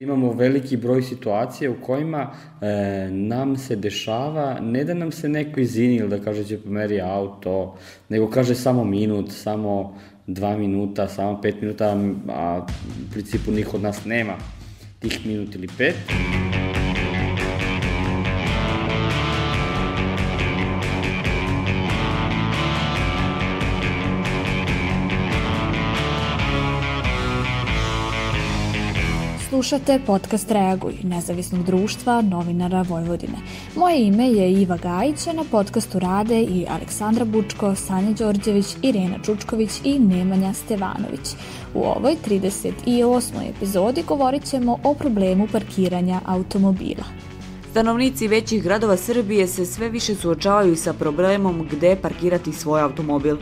Imamo veliki broj situacija u kojima e, nam se dešava, ne da nam se neko izini ili da kaže će pomeri auto, nego kaže samo minut, samo dva minuta, samo pet minuta, a u principu niko od nas nema tih minut ili pet. Slušate podcast Reaguj, nezavisnog društva novinara Vojvodine. Moje ime je Iva Gajić, a na podcastu rade i Aleksandra Bučko, Sanja Đorđević, Irena Čučković i Nemanja Stevanović. U ovoj 38. epizodi govorit ćemo o problemu parkiranja automobila. Stanovnici većih gradova Srbije se sve više suočavaju sa problemom gde parkirati svoj automobil.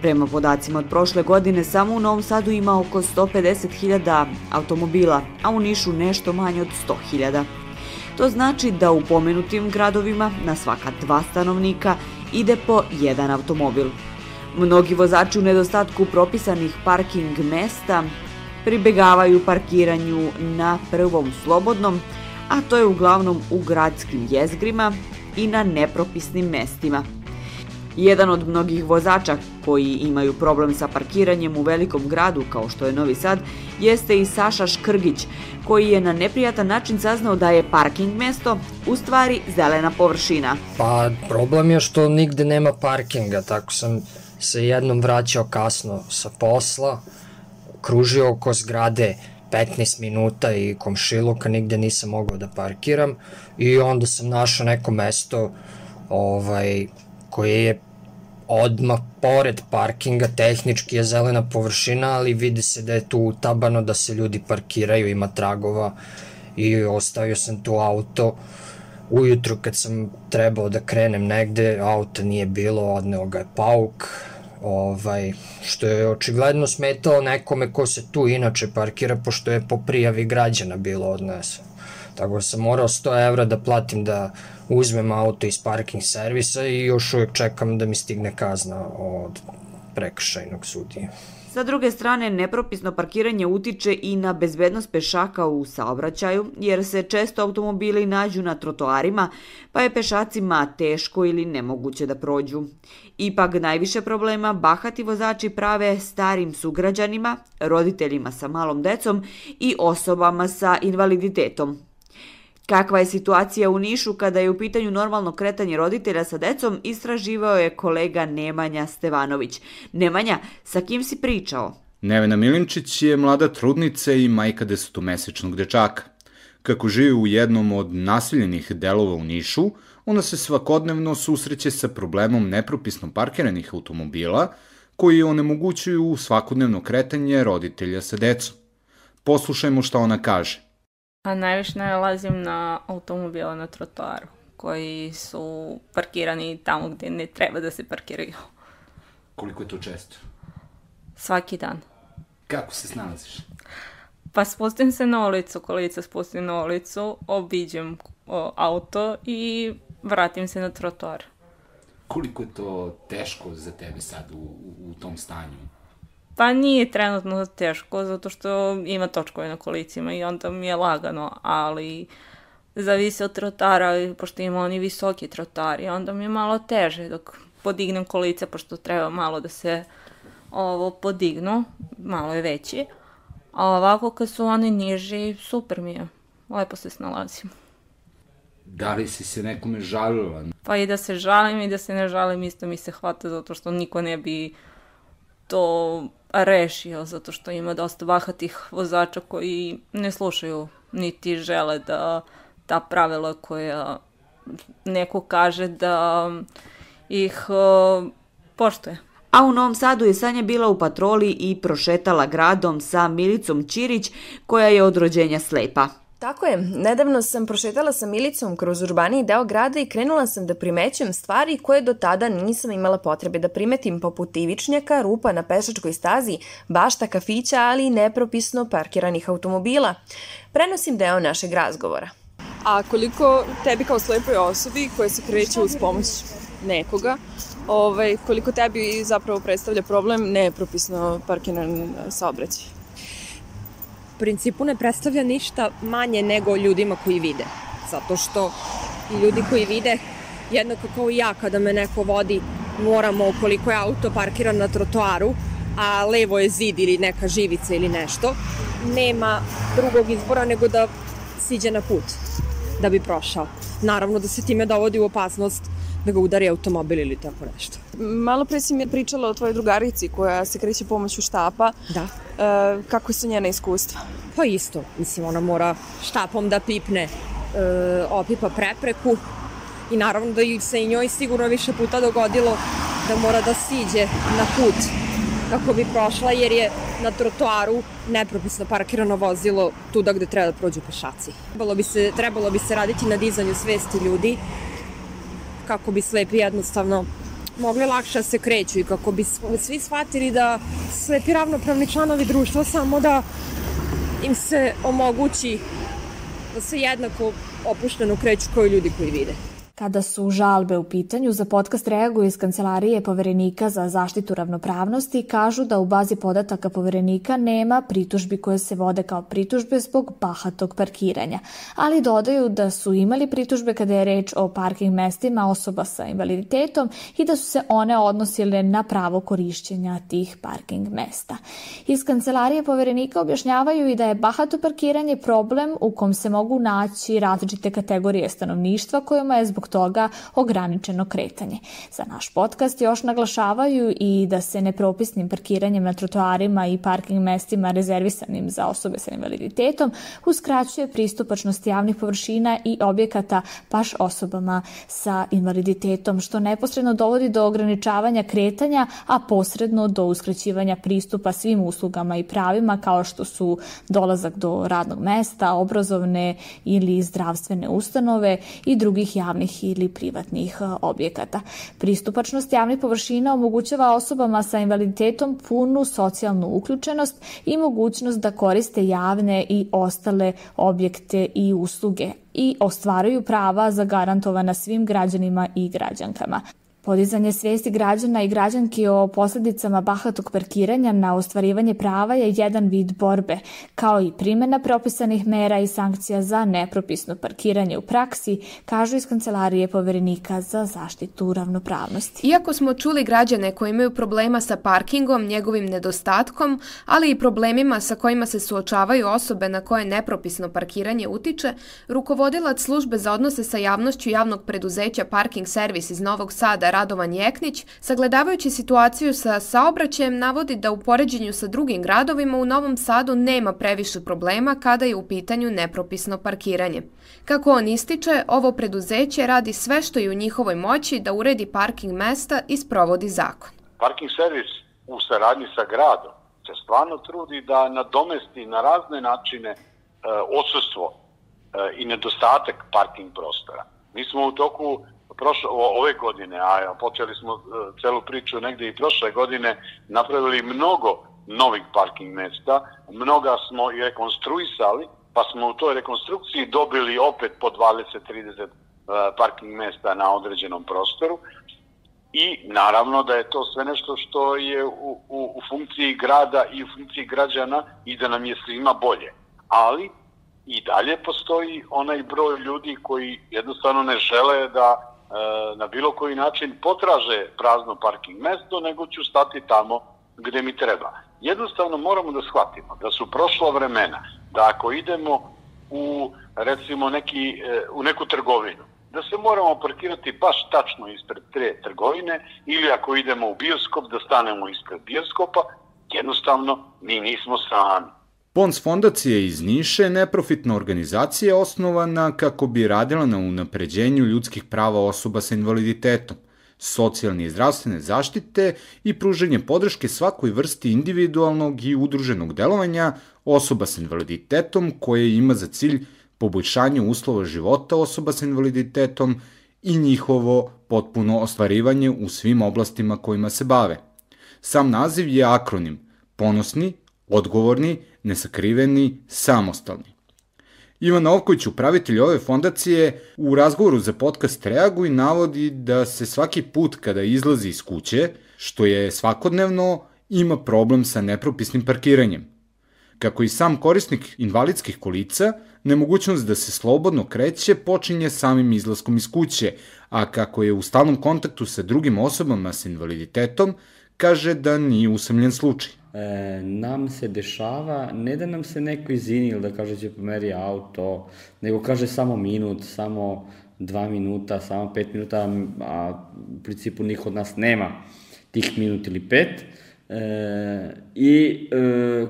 Prema podacima od prošle godine, samo u Novom Sadu ima oko 150.000 automobila, a u Nišu nešto manje od 100.000. To znači da u pomenutim gradovima na svaka dva stanovnika ide po jedan automobil. Mnogi vozači u nedostatku propisanih parking mesta pribegavaju parkiranju na prvom slobodnom, a to je uglavnom u gradskim jezgrima i na nepropisnim mestima – Jedan od mnogih vozača koji imaju problem sa parkiranjem u velikom gradu kao što je Novi Sad jeste i Saša Škrgić koji je na neprijatan način saznao da je parking mesto u stvari zelena površina. Pa problem je što nigde nema parkinga, tako sam se jednom vraćao kasno sa posla, kružio oko zgrade 15 minuta i komšiluka, nigde nisam mogao da parkiram i onda sam našao neko mesto ovaj, koje je odmah pored parkinga, tehnički je zelena površina, ali vidi se da je tu utabano, da se ljudi parkiraju, ima tragova i ostavio sam tu auto ujutru kad sam trebao da krenem negde, auta nije bilo, odneo ga je pauk, ovaj, što je očigledno smetao nekome ko se tu inače parkira, pošto je po prijavi građana bilo odneseno. Tako da sam morao 100 evra da platim da uzmem auto iz parking servisa i još uvijek čekam da mi stigne kazna od prekršajnog sudije. Sa druge strane, nepropisno parkiranje utiče i na bezbednost pešaka u saobraćaju, jer se često automobili nađu na trotoarima, pa je pešacima teško ili nemoguće da prođu. Ipak najviše problema bahati vozači prave starim sugrađanima, roditeljima sa malom decom i osobama sa invaliditetom, Kakva je situacija u Nišu kada je u pitanju normalno kretanje roditelja sa decom, istraživao je kolega Nemanja Stevanović. Nemanja, sa kim si pričao? Nevena Milinčić je mlada trudnica i majka desetomesečnog dečaka. Kako živi u jednom od naseljenih delova u Nišu, ona se svakodnevno susreće sa problemom nepropisno parkiranih automobila koji onemogućuju svakodnevno kretanje roditelja sa decom. Poslušajmo šta ona kaže. A najviše nalazim na automobila na trotoaru koji su parkirani tamo gde ne treba da se parkiraju. Koliko je to često? Svaki dan. Kako se snalaziš? Pa spustim se na ulicu, kolica spustim na ulicu, obiđem o, auto i vratim se na trotoar. Koliko je to teško za tebe sad u, u, u tom stanju? Pa nije trenutno teško, zato što ima točkove na kolicima i onda mi je lagano, ali zavisi od trotara, pošto ima oni visoki trotari, onda mi je malo teže dok podignem kolice, pošto treba malo da se ovo podignu, malo je veći. A ovako kad su oni niži, super mi je. Lepo se snalazim. Da li si se nekome žalila? Pa i da se žalim i da se ne žalim isto mi se hvata zato što niko ne bi to rešio, zato što ima dosta bahatih vozača koji ne slušaju niti žele da ta pravila koja neko kaže da ih uh, poštuje. A u Novom Sadu je Sanja bila u patroli i prošetala gradom sa Milicom Ćirić, koja je od rođenja slepa. Tako je, nedavno sam prošetala sa Milicom kroz urbaniji deo grada i krenula sam da primećujem stvari koje do tada nisam imala potrebe da primetim, poput ivičnjaka, rupa na pešačkoj stazi, bašta kafića, ali i nepropisno parkiranih automobila. Prenosim deo našeg razgovora. A koliko tebi kao slepoj osobi koja se kreće uz pomoć nekoga, ovaj, koliko tebi zapravo predstavlja problem nepropisno parkiran saobraćaj? Principu ne predstavlja ništa manje nego ljudima koji vide. Zato što i ljudi koji vide, jednako kao i ja kada me neko vodi, moramo, ukoliko je auto parkiran na trotoaru, a levo je zid ili neka živica ili nešto, nema drugog izbora nego da siđe na put da bi prošao. Naravno da se time dovodi u opasnost da ga udari automobil ili tako nešto. Malo pre si mi pričala o tvojoj drugarici koja se kreće pomoću štapa. Da. E, kako su njena iskustva? Pa isto, mislim ona mora štapom da pipne, e, opipa prepreku i naravno da se i njoj sigurno više puta dogodilo da mora da siđe na put kako bi prošla jer je na trotoaru nepropisno parkirano vozilo tuda gde treba da prođu pešaci. Trebalo bi se, trebalo bi se raditi na dizanju svesti ljudi kako bi slepi jednostavno mogli lakše da se kreću i kako bi svi shvatili da slepi ravnopravni članovi društva samo da im se omogući da se jednako opušteno kreću kao i ljudi koji vide. Kada su žalbe u pitanju, za podcast reaguju iz Kancelarije poverenika za zaštitu ravnopravnosti i kažu da u bazi podataka poverenika nema pritužbi koje se vode kao pritužbe zbog bahatog parkiranja, ali dodaju da su imali pritužbe kada je reč o parking mestima osoba sa invaliditetom i da su se one odnosile na pravo korišćenja tih parking mesta. Iz Kancelarije poverenika objašnjavaju i da je bahato parkiranje problem u kom se mogu naći različite kategorije stanovništva kojima je zbog zbog toga ograničeno kretanje. Za naš podcast još naglašavaju i da se nepropisnim parkiranjem na trotoarima i parking mestima rezervisanim za osobe sa invaliditetom uskraćuje pristupačnost javnih površina i objekata baš osobama sa invaliditetom, što neposredno dovodi do ograničavanja kretanja, a posredno do uskraćivanja pristupa svim uslugama i pravima kao što su dolazak do radnog mesta, obrazovne ili zdravstvene ustanove i drugih javnih javnih ili privatnih objekata. Pristupačnost javnih površina omogućava osobama sa invaliditetom punu socijalnu uključenost i mogućnost da koriste javne i ostale objekte i usluge i ostvaraju prava zagarantovana svim građanima i građankama. Podizanje svesti građana i građanki o posledicama bahatog parkiranja na ostvarivanje prava je jedan vid borbe, kao i primjena propisanih mera i sankcija za nepropisno parkiranje u praksi, kažu iz Kancelarije poverenika za zaštitu ravnopravnosti. Iako smo čuli građane koji imaju problema sa parkingom, njegovim nedostatkom, ali i problemima sa kojima se suočavaju osobe na koje nepropisno parkiranje utiče, rukovodilac službe za odnose sa javnošću javnog preduzeća Parking Servis iz Novog Sada Radovan Jeknić, sagledavajući situaciju sa saobraćajem, navodi da u poređenju sa drugim gradovima u Novom Sadu nema previše problema kada je u pitanju nepropisno parkiranje. Kako on ističe, ovo preduzeće radi sve što je u njihovoj moći da uredi parking mesta i sprovodi zakon. Parking servis u saradnji sa gradom se stvarno trudi da nadomesti na razne načine e, odsustvo e, i nedostatak parking prostora. Mi smo u toku prošle, ove godine, a počeli smo e, celu priču negde i prošle godine, napravili mnogo novih parking mesta, mnoga smo i rekonstruisali, pa smo u toj rekonstrukciji dobili opet po 20-30 e, parking mesta na određenom prostoru i naravno da je to sve nešto što je u, u, u funkciji grada i u funkciji građana i da nam je svima bolje. Ali i dalje postoji onaj broj ljudi koji jednostavno ne žele da E, na bilo koji način potraže prazno parking mesto, nego ću stati tamo gde mi treba. Jednostavno moramo da shvatimo da su prošla vremena, da ako idemo u recimo neki, e, u neku trgovinu, da se moramo parkirati baš tačno ispred tre trgovine ili ako idemo u bioskop da stanemo ispred bioskopa, jednostavno mi nismo sami. Pons fondacija iz Niše je neprofitna organizacija osnovana kako bi radila na unapređenju ljudskih prava osoba sa invaliditetom, socijalne i zdravstvene zaštite i pruženje podrške svakoj vrsti individualnog i udruženog delovanja osoba sa invaliditetom koje ima za cilj poboljšanje uslova života osoba sa invaliditetom i njihovo potpuno ostvarivanje u svim oblastima kojima se bave. Sam naziv je akronim Ponosni, odgovorni, nesakriveni, samostalni. Ivan Novković, upravitelj ove fondacije, u razgovoru za podcast Reaguj navodi da se svaki put kada izlazi iz kuće, što je svakodnevno, ima problem sa nepropisnim parkiranjem. Kako i sam korisnik invalidskih kolica, nemogućnost da se slobodno kreće počinje samim izlaskom iz kuće, a kako je u stalnom kontaktu sa drugim osobama sa invaliditetom, kaže da nije usamljen slučaj. E, nam se dešava, ne da nam se neko izini ili da kaže će pomeri auto, nego kaže samo minut, samo dva minuta, samo pet minuta, a u principu niko od nas nema tih minut ili pet. E, I e,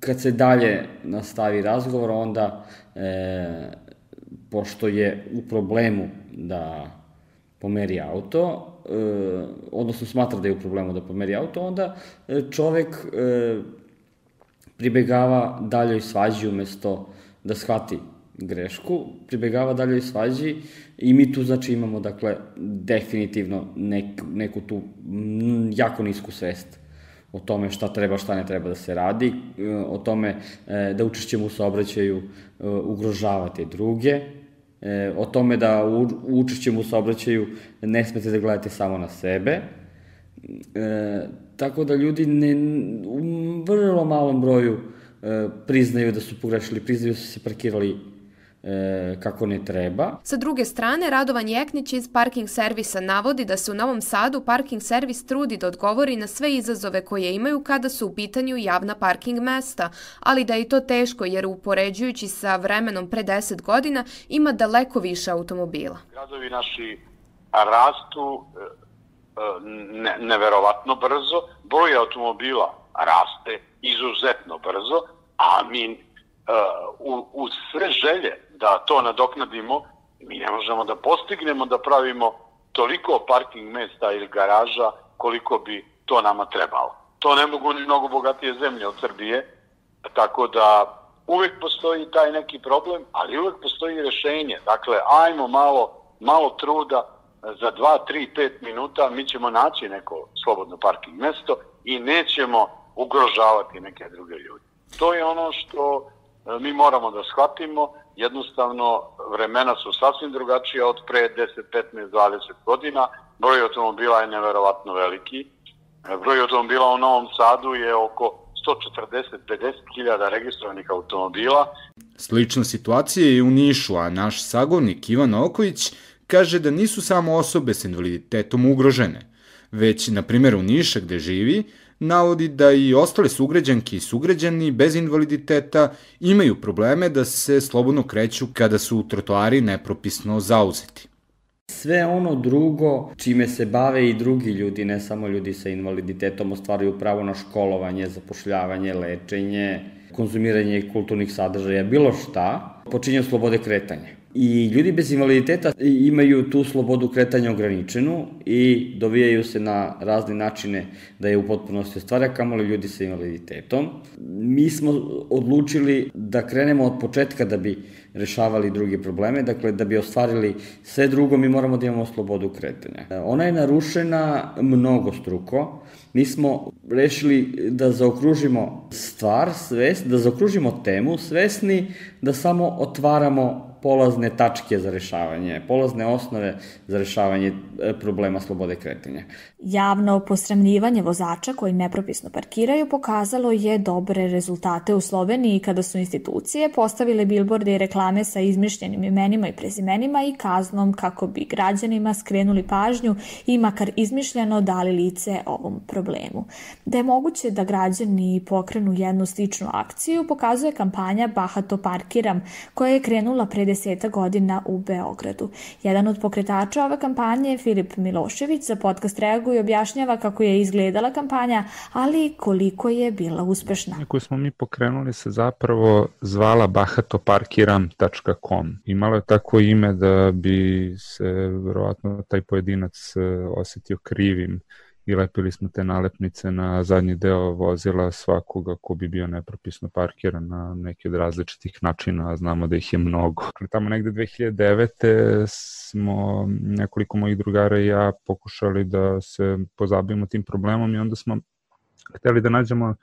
kad se dalje nastavi razgovor, onda, e, pošto je u problemu da pomeri auto, e, odnosno smatra da je u problemu da pomeri auto, onda e, čovek e, pribegava daljoj svađi umesto da shvati grešku, pribegava daljoj svađi i mi tu znači imamo dakle definitivno nek, neku tu jako nisku svest o tome šta treba, šta ne treba da se radi, o tome da učešćemo u saobraćaju ugrožavate druge, e, o tome da u, učešćem u saobraćaju ne smete da gledate samo na sebe. E, tako da ljudi ne, u vrlo malom broju e, priznaju da su pogrešili, priznaju da su se parkirali e, kako ne treba. Sa druge strane, Radovan Jeknić iz parking servisa navodi da se u Novom Sadu parking servis trudi da odgovori na sve izazove koje imaju kada su u pitanju javna parking mesta, ali da je to teško jer upoređujući sa vremenom pre 10 godina ima daleko više automobila. Gradovi naši rastu e, e, ne, neverovatno brzo, broj automobila raste izuzetno brzo, a mi u, u sve želje da to nadoknadimo, mi ne možemo da postignemo da pravimo toliko parking mesta ili garaža koliko bi to nama trebalo. To ne mogu ni mnogo bogatije zemlje od Srbije, tako da uvek postoji taj neki problem, ali uvek postoji rešenje. Dakle, ajmo malo, malo truda za 2, 3, 5 minuta mi ćemo naći neko slobodno parking mesto i nećemo ugrožavati neke druge ljudi. To je ono što mi moramo da shvatimo jednostavno vremena su sasvim drugačija od pre 10, 15, 20 godina. Broj automobila je neverovatno veliki. Broj automobila u Novom Sadu je oko 140-50 hiljada registrovanih automobila. Slična situacija je u Nišu, a naš sagovnik Ivan Oković kaže da nisu samo osobe s invaliditetom ugrožene, već, na primjer, u Niša gde živi, navodi da i ostale sugrađanke i sugrađani bez invaliditeta imaju probleme da se slobodno kreću kada su trotoari nepropisno zauzeti. Sve ono drugo čime se bave i drugi ljudi, ne samo ljudi sa invaliditetom, ostvaraju pravo na školovanje, zapošljavanje, lečenje, konzumiranje kulturnih sadržaja, bilo šta, počinje slobode kretanja. I ljudi bez invaliditeta imaju tu slobodu kretanja ograničenu i dovijaju se na razne načine da je u potpunosti ostvara kamoli ljudi sa invaliditetom. Mi smo odlučili da krenemo od početka da bi rešavali druge probleme, dakle da bi ostvarili sve drugo mi moramo da imamo slobodu kretanja. Ona je narušena mnogo struko, mi smo rešili da zaokružimo stvar, svest, da zaokružimo temu, svesni da samo otvaramo polazne tačke za rešavanje, polazne osnove za rešavanje e, problema slobode kretanja. Javno posremljivanje vozača koji nepropisno parkiraju pokazalo je dobre rezultate u Sloveniji kada su institucije postavile bilborde i reklame sa izmišljenim imenima i prezimenima i kaznom kako bi građanima skrenuli pažnju i makar izmišljeno dali lice ovom problemu. Da je moguće da građani pokrenu jednu sličnu akciju pokazuje kampanja Bahato parkiram koja je krenula pred 90 godina u Beogradu. Jedan od pokretača ove kampanje je Filip Milošević za podcast Reaguj i objašnjava kako je izgledala kampanja, ali i koliko je bila uspešna. Koju smo mi pokrenuli se zapravo zvala bahatoparkiram.com. Imalo je tako ime da bi se verovatno taj pojedinac eh, osetio krivim i lepili smo te nalepnice na zadnji deo vozila svakoga ko bi bio nepropisno parkiran na neki od različitih načina, a znamo da ih je mnogo. Tamo negde 2009. smo nekoliko mojih drugara i ja pokušali da se pozabavimo tim problemom i onda smo hteli da nađemo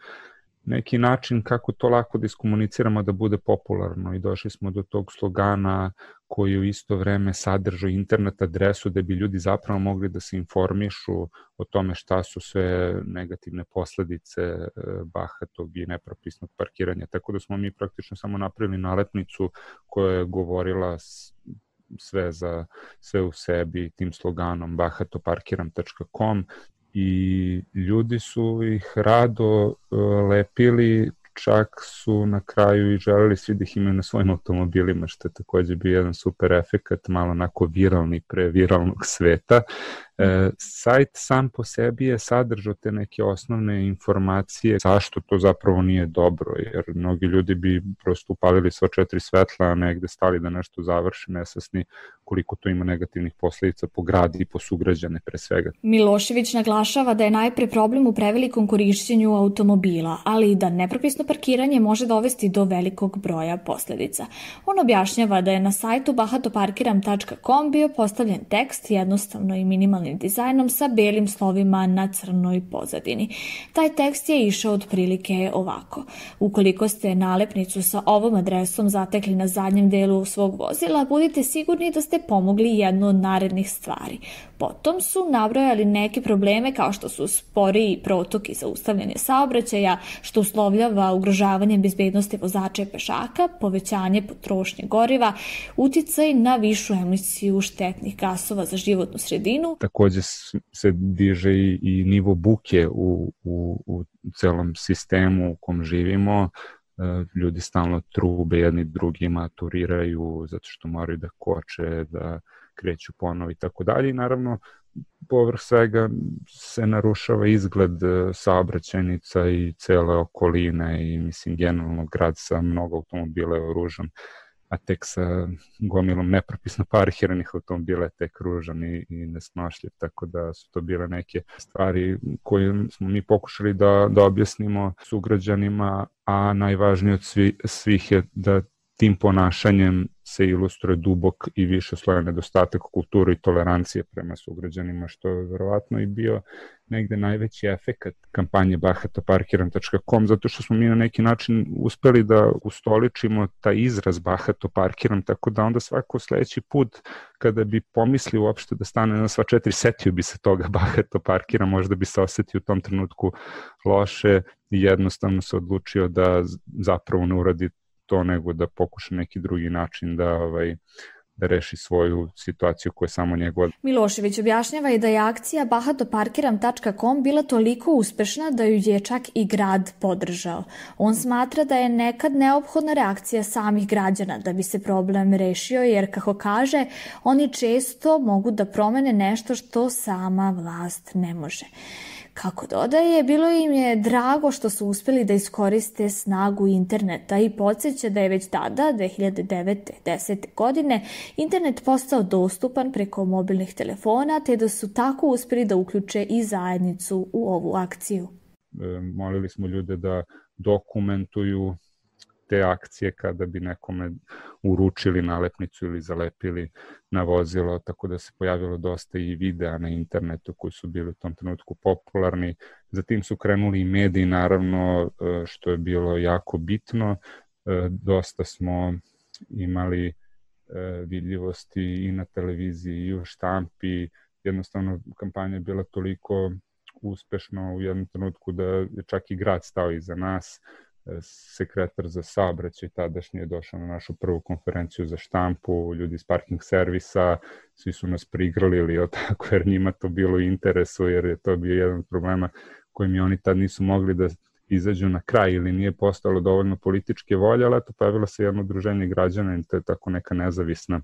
neki način kako to lako da iskomuniciramo da bude popularno i došli smo do tog slogana koji u isto vreme sadržao internet adresu da bi ljudi zapravo mogli da se informišu o tome šta su sve negativne posledice e, bahatog i nepropisnog parkiranja. Tako da smo mi praktično samo napravili nalepnicu koja je govorila sve za sve u sebi tim sloganom bahatoparkiram.com i ljudi su ih rado e, lepili, čak su na kraju i želeli svi da ih imaju na svojim automobilima, što je takođe bio jedan super efekat, malo onako viralni pre viralnog sveta. E, sajt sam po sebi je sadržao te neke osnovne informacije zašto to zapravo nije dobro, jer mnogi ljudi bi prosto upalili sva četiri svetla, a negde stali da nešto završi nesasni koliko to ima negativnih posledica po grad i po sugrađane pre svega. Milošević naglašava da je najpre problem u prevelikom korišćenju automobila, ali i da nepropisno parkiranje može dovesti do velikog broja posledica. On objašnjava da je na sajtu bahatoparkiram.com bio postavljen tekst jednostavno i minimalno originalnim dizajnom sa belim slovima na crnoj pozadini. Taj tekst je išao otprilike ovako. Ukoliko ste nalepnicu sa ovom adresom zatekli na zadnjem delu svog vozila, budite sigurni da ste pomogli jednu od narednih stvari. Potom su nabrojali neke probleme kao što su sporiji protok i zaustavljanje saobraćaja, što uslovljava ugrožavanje bezbednosti vozača i pešaka, povećanje potrošnje goriva, uticaj na višu emisiju štetnih gasova za životnu sredinu. Takođe se diže i, i nivo buke u, u, u celom sistemu u kom živimo, e, ljudi stalno trube jedni drugima, turiraju zato što moraju da koče, da kreću ponovo i tako dalje. Naravno povrh svega se narušava izgled e, saobraćajnica i cele okoline i mislim generalno grad sa mnogo automobila je oružan a tek sa gomilom nepropisno parkiranih automobila je tek ružan i, i nesnošljiv, tako da su to bile neke stvari koje smo mi pokušali da, da objasnimo sugrađanima, a najvažnije od svi, svih je da tim ponašanjem se ilustruje dubok i više sloja nedostatak kulture i tolerancije prema sugrađanima, što je verovatno i bio negde najveći efekat kampanje bahatoparkiram.com, zato što smo mi na neki način uspeli da ustoličimo taj izraz bahato parkiram, tako da onda svako sledeći put kada bi pomislio uopšte da stane na sva četiri, setio bi se toga bahato parkiram, možda bi se osetio u tom trenutku loše i jednostavno se odlučio da zapravo ne uradi to nego da pokuša neki drugi način da ovaj da reši svoju situaciju koja je samo njegova. Milošević objašnjava i da je akcija bahatoparkiram.com bila toliko uspešna da ju je čak i grad podržao. On smatra da je nekad neophodna reakcija samih građana da bi se problem rešio jer, kako kaže, oni često mogu da promene nešto što sama vlast ne može. Kako dodaje, bilo im je drago što su uspeli da iskoriste snagu interneta i podsjeća da je već tada, 2009. 10. godine, internet postao dostupan preko mobilnih telefona, te da su tako uspeli da uključe i zajednicu u ovu akciju. E, molili smo ljude da dokumentuju te akcije kada bi nekome uručili nalepnicu ili zalepili na vozilo, tako da se pojavilo dosta i videa na internetu koji su bili u tom trenutku popularni. Zatim su krenuli i mediji, naravno, e, što je bilo jako bitno. E, dosta smo imali e, vidljivosti i na televiziji i u štampi. Jednostavno, kampanja je bila toliko uspešna u jednom trenutku da je čak i grad stao iza nas sekretar za saobraćaj tadašnji je došao na našu prvu konferenciju za štampu, ljudi iz parking servisa, svi su nas prigrali ili tako, jer njima to bilo interesu, jer je to bio jedan od problema kojim i oni tad nisu mogli da izađu na kraj ili nije postalo dovoljno političke volje, ali eto pojavilo se jedno udruženje građana i to je tako neka nezavisna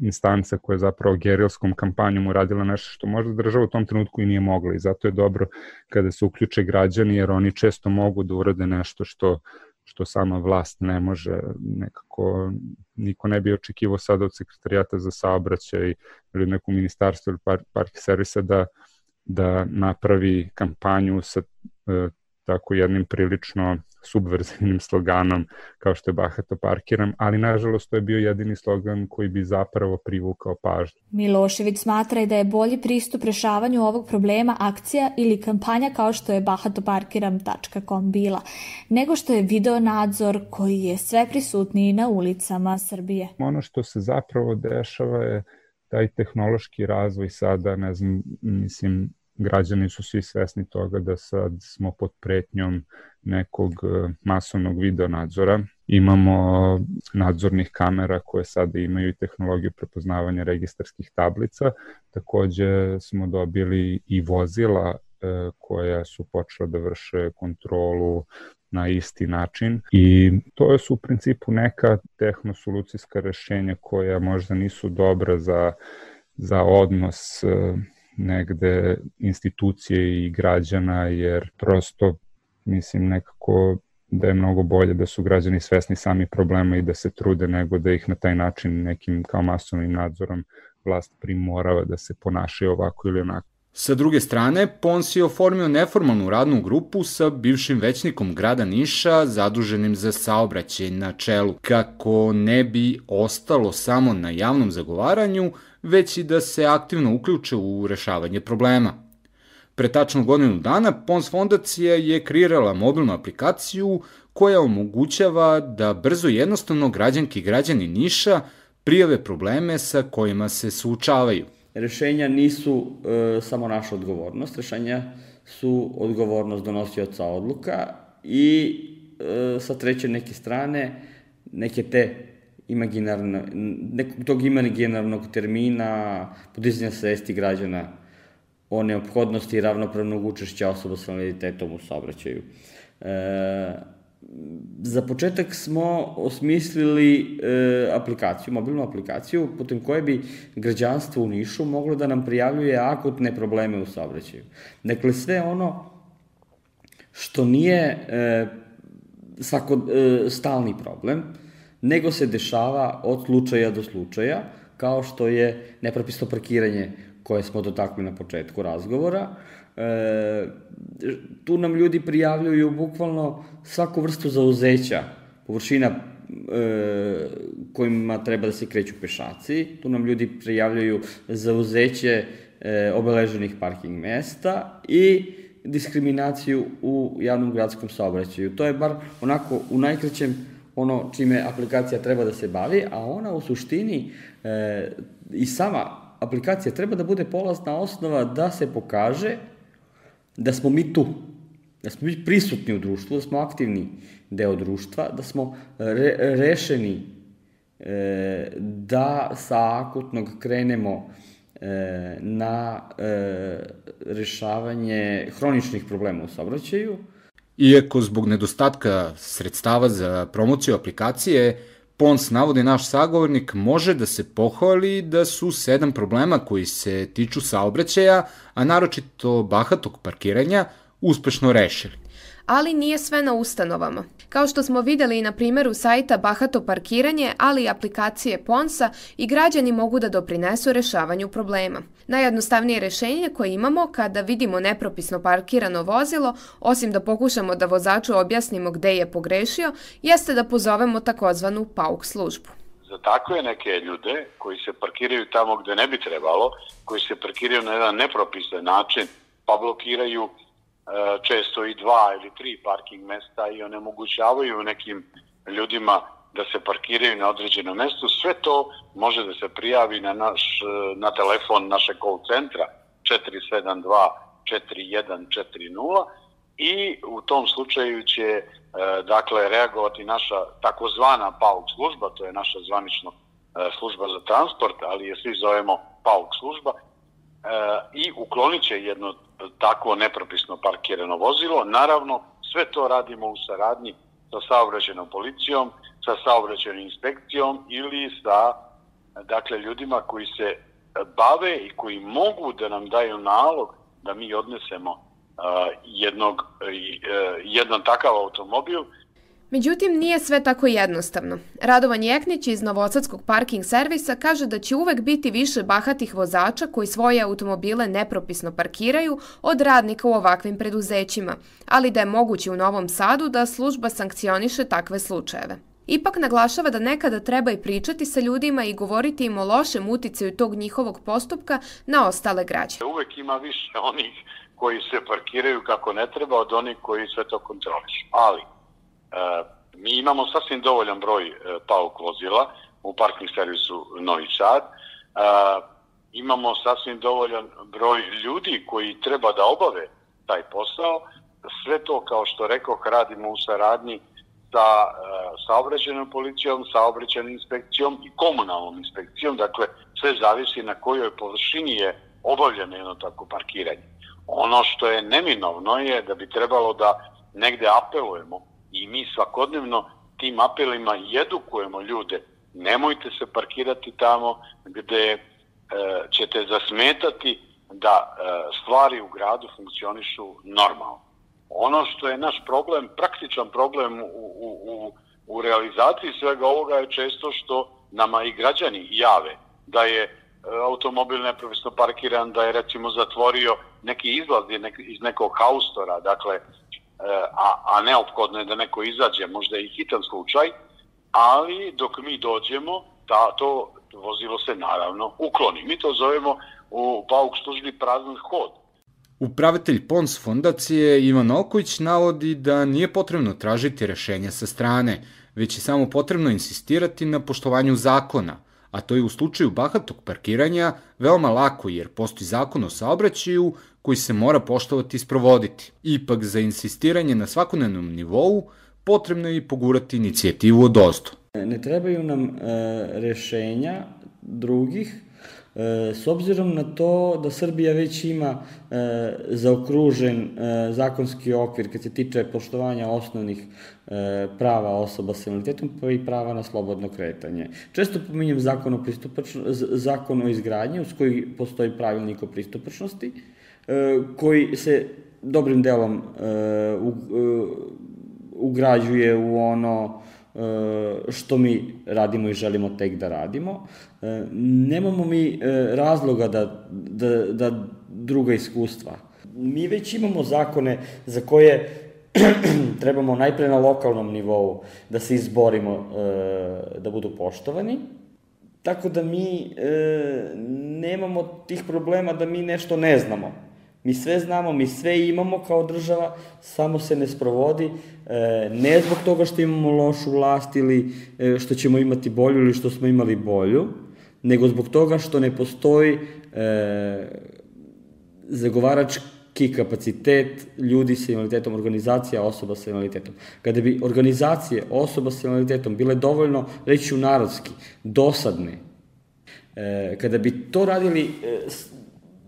instanca koja je zapravo gerilskom kampanjom uradila nešto što možda država u tom trenutku i nije mogla. I zato je dobro kada se uključe građani jer oni često mogu da urade nešto što što sama vlast ne može. Nekako niko ne bi očekivao sada od sekretarijata za saobraćaj ili neku ministarstvo ili par, park servisa da da napravi kampanju sa e, tako jednim prilično subverzivnim sloganom kao što je Bahato parkiram, ali nažalost to je bio jedini slogan koji bi zapravo privukao pažnju. Milošević smatra da je bolji pristup rešavanju ovog problema akcija ili kampanja kao što je bahatoparkiram.com bila, nego što je video nadzor koji je sve prisutniji na ulicama Srbije. Ono što se zapravo dešava je taj tehnološki razvoj sada, ne znam, mislim, građani su svi svesni toga da sad smo pod pretnjom nekog e, masovnog video nadzora. Imamo nadzornih kamera koje sada imaju i tehnologiju prepoznavanja registarskih tablica. Takođe smo dobili i vozila e, koja su počela da vrše kontrolu na isti način i to su u principu neka tehnosolucijska rešenja koja možda nisu dobra za, za odnos e, negde institucije i građana, jer prosto mislim nekako da je mnogo bolje da su građani svesni sami problema i da se trude nego da ih na taj način nekim kao masovnim nadzorom vlast primorava da se ponašaju ovako ili onako. Sa druge strane, Pons je oformio neformalnu radnu grupu sa bivšim većnikom grada Niša zaduženim za saobraćaj na čelu, kako ne bi ostalo samo na javnom zagovaranju, već i da se aktivno uključe u rešavanje problema. Pre tačno godinu dana Pons fondacija je kreirala mobilnu aplikaciju koja omogućava da brzo i jednostavno građanki i građani Niša prijave probleme sa kojima se suočavaju. Rešenja nisu e, samo naša odgovornost, rešenja su odgovornost donosioca odluka i e, sa treće neke strane neke te imaginarno, nekog tog imaginarnog termina podizanja svesti građana o neophodnosti ravnopravnog učešća osoba sa invaliditetom u saobraćaju. E, za početak smo osmislili e, aplikaciju, mobilnu aplikaciju, putem koje bi građanstvo u Nišu moglo da nam prijavljuje akutne probleme u saobraćaju. Dakle, sve ono što nije e, svako, e, stalni problem, nego se dešava od slučaja do slučaja, kao što je nepropisno parkiranje koje smo dotakli na početku razgovora. E, tu nam ljudi prijavljuju bukvalno svaku vrstu zauzeća, površina e, kojima treba da se kreću pešaci. Tu nam ljudi prijavljuju zauzeće e, obeleženih parking mesta i diskriminaciju u javnom gradskom saobraćaju. To je bar onako u najkraćem ono čime aplikacija treba da se bavi, a ona u suštini e, i sama aplikacija treba da bude polazna osnova da se pokaže da smo mi tu, da smo mi prisutni u društvu, da smo aktivni deo društva, da smo re, rešeni e, da sa akutnog krenemo e, na e, rešavanje hroničnih problema u saobraćaju, Iako zbog nedostatka sredstava za promociju aplikacije, Pons navodi naš sagovornik može da se pohvali da su sedam problema koji se tiču saobraćaja, a naročito bahatog parkiranja, uspešno rešili ali nije sve na ustanovama. Kao što smo videli i na primjeru sajta Bahato parkiranje, ali i aplikacije Ponsa i građani mogu da doprinesu rešavanju problema. Najjednostavnije rešenje koje imamo kada vidimo nepropisno parkirano vozilo, osim da pokušamo da vozaču objasnimo gde je pogrešio, jeste da pozovemo takozvanu PAUK službu za takve neke ljude koji se parkiraju tamo gde ne bi trebalo, koji se parkiraju na jedan nepropisan način, pa blokiraju često i dva ili tri parking mesta i onemogućavaju nekim ljudima da se parkiraju na određenom mestu, sve to može da se prijavi na, naš, e, na telefon našeg call centra 472 4140 i u tom slučaju će e, dakle reagovati naša takozvana PAUK služba, to je naša zvanično služba za transport, ali je svi zovemo PAUK služba i uklonit će jedno takvo nepropisno parkirano vozilo. Naravno, sve to radimo u saradnji sa saobraćenom policijom, sa saobraćenom inspekcijom ili sa dakle, ljudima koji se bave i koji mogu da nam daju nalog da mi odnesemo uh, jednog, uh, jedan takav automobil Međutim, nije sve tako jednostavno. Radovan Jeknić iz Novosadskog parking servisa kaže da će uvek biti više bahatih vozača koji svoje automobile nepropisno parkiraju od radnika u ovakvim preduzećima, ali da je moguće u Novom Sadu da služba sankcioniše takve slučajeve. Ipak naglašava da nekada treba i pričati sa ljudima i govoriti im o lošem uticaju tog njihovog postupka na ostale građane. Uvek ima više onih koji se parkiraju kako ne treba od onih koji sve to kontrolišu. Ali, mi imamo sasvim dovoljan broj e, pauk vozila u parking servisu Novi Sad. E, imamo sasvim dovoljan broj ljudi koji treba da obave taj posao. Sve to, kao što rekao, radimo u saradnji sa saobraćenom policijom, saobraćenom inspekcijom i komunalnom inspekcijom, dakle sve zavisi na kojoj površini je obavljeno jedno tako parkiranje. Ono što je neminovno je da bi trebalo da negde apelujemo i mi svakodnevno tim apelima edukujemo ljude. Nemojte se parkirati tamo gde e, ćete zasmetati da e, stvari u gradu funkcionišu normalno. Ono što je naš problem, praktičan problem u, u, u, u realizaciji svega ovoga je često što nama i građani jave da je e, automobil neprovisno parkiran, da je recimo zatvorio neki izlaz iz nekog haustora, dakle a, a neophodno je da neko izađe, možda i hitan slučaj, ali dok mi dođemo, da, to vozilo se naravno ukloni. Mi to zovemo u pauk službi prazan hod. Upravitelj PONS fondacije Ivan Oković navodi da nije potrebno tražiti rešenja sa strane, već je samo potrebno insistirati na poštovanju zakona, a to je u slučaju bahatog parkiranja veoma lako jer postoji zakon o saobraćaju koji se mora poštovati i sprovoditi. Ipak za insistiranje na svakodnevnom nivou potrebno je i pogurati inicijativu od ozdo. Ne trebaju nam e, rešenja drugih, s obzirom na to da Srbija već ima e, zaokružen e, zakonski okvir kad se tiče poštovanja osnovnih e, prava osoba sa invaliditetom pa i prava na slobodno kretanje. Često pominjem zakon o, zakon o izgradnji uz koji postoji pravilnik o pristupačnosti e, koji se dobrim delom e, e, ugrađuje u ono E, što mi radimo i želimo tek da radimo. E, nemamo mi e, razloga da, da, da druga iskustva. Mi već imamo zakone za koje trebamo najpre na lokalnom nivou da se izborimo da budu poštovani. Tako da mi nemamo tih problema da mi nešto ne znamo. Mi sve znamo, mi sve imamo kao država, samo se ne sprovodi, e, ne zbog toga što imamo lošu vlast ili e, što ćemo imati bolju ili što smo imali bolju, nego zbog toga što ne postoji e, zagovarački kapacitet ljudi sa invaliditetom, organizacija osoba sa invaliditetom. Kada bi organizacije osoba sa invaliditetom bile dovoljno, reći ću narodski, dosadne, kada bi to radili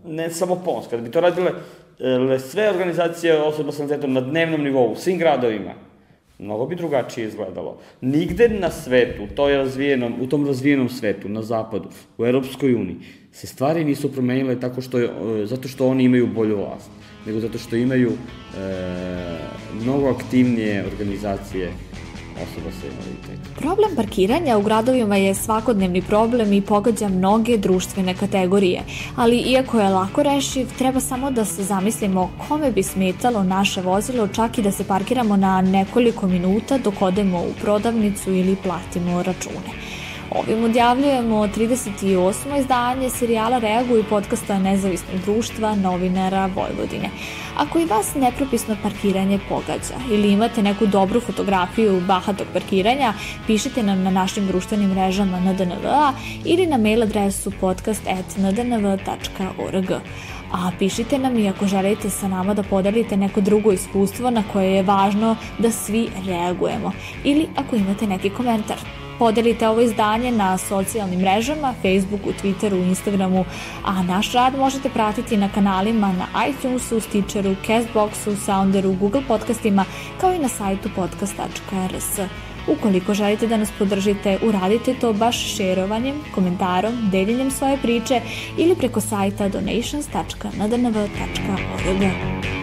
ne samo PONS, kada bi to radile e, sve organizacije osoba sa invaliditetom na dnevnom nivou, u svim gradovima, mnogo bi drugačije izgledalo. Nigde na svetu, u, toj razvijenom, u tom razvijenom svetu, na zapadu, u Europskoj uniji, se stvari nisu promenile tako što, je, e, zato što oni imaju bolju vlast, nego zato što imaju e, mnogo aktivnije organizacije osoba sa invaliditetom. Problem parkiranja u gradovima je svakodnevni problem i pogađa mnoge društvene kategorije, ali iako je lako rešiv, treba samo da se zamislimo kome bi smetalo naše vozilo čak i da se parkiramo na nekoliko minuta dok odemo u prodavnicu ili platimo račune. Ovim odjavljujemo 38. izdanje serijala Reaguj podcasta Nezavisnog društva novinara Vojvodine. Ako i vas nepropisno parkiranje pogađa ili imate neku dobru fotografiju bahatog parkiranja, pišite nam na našim društvenim mrežama ndnv ili na mail adresu podcast.ndnv.org. A pišite nam i ako želite sa nama da podelite neko drugo iskustvo na koje je važno da svi reagujemo ili ako imate neki komentar. Podelite ovo izdanje na socijalnim mrežama, Facebooku, Twitteru, Instagramu, a naš rad možete pratiti na kanalima na iTunesu, Stitcheru, Castboxu, Sounderu, Google podcastima, kao i na sajtu podcast.rs. Ukoliko želite da nas podržite, uradite to baš šerovanjem, komentarom, deljenjem svoje priče ili preko sajta donations.nadnv.org.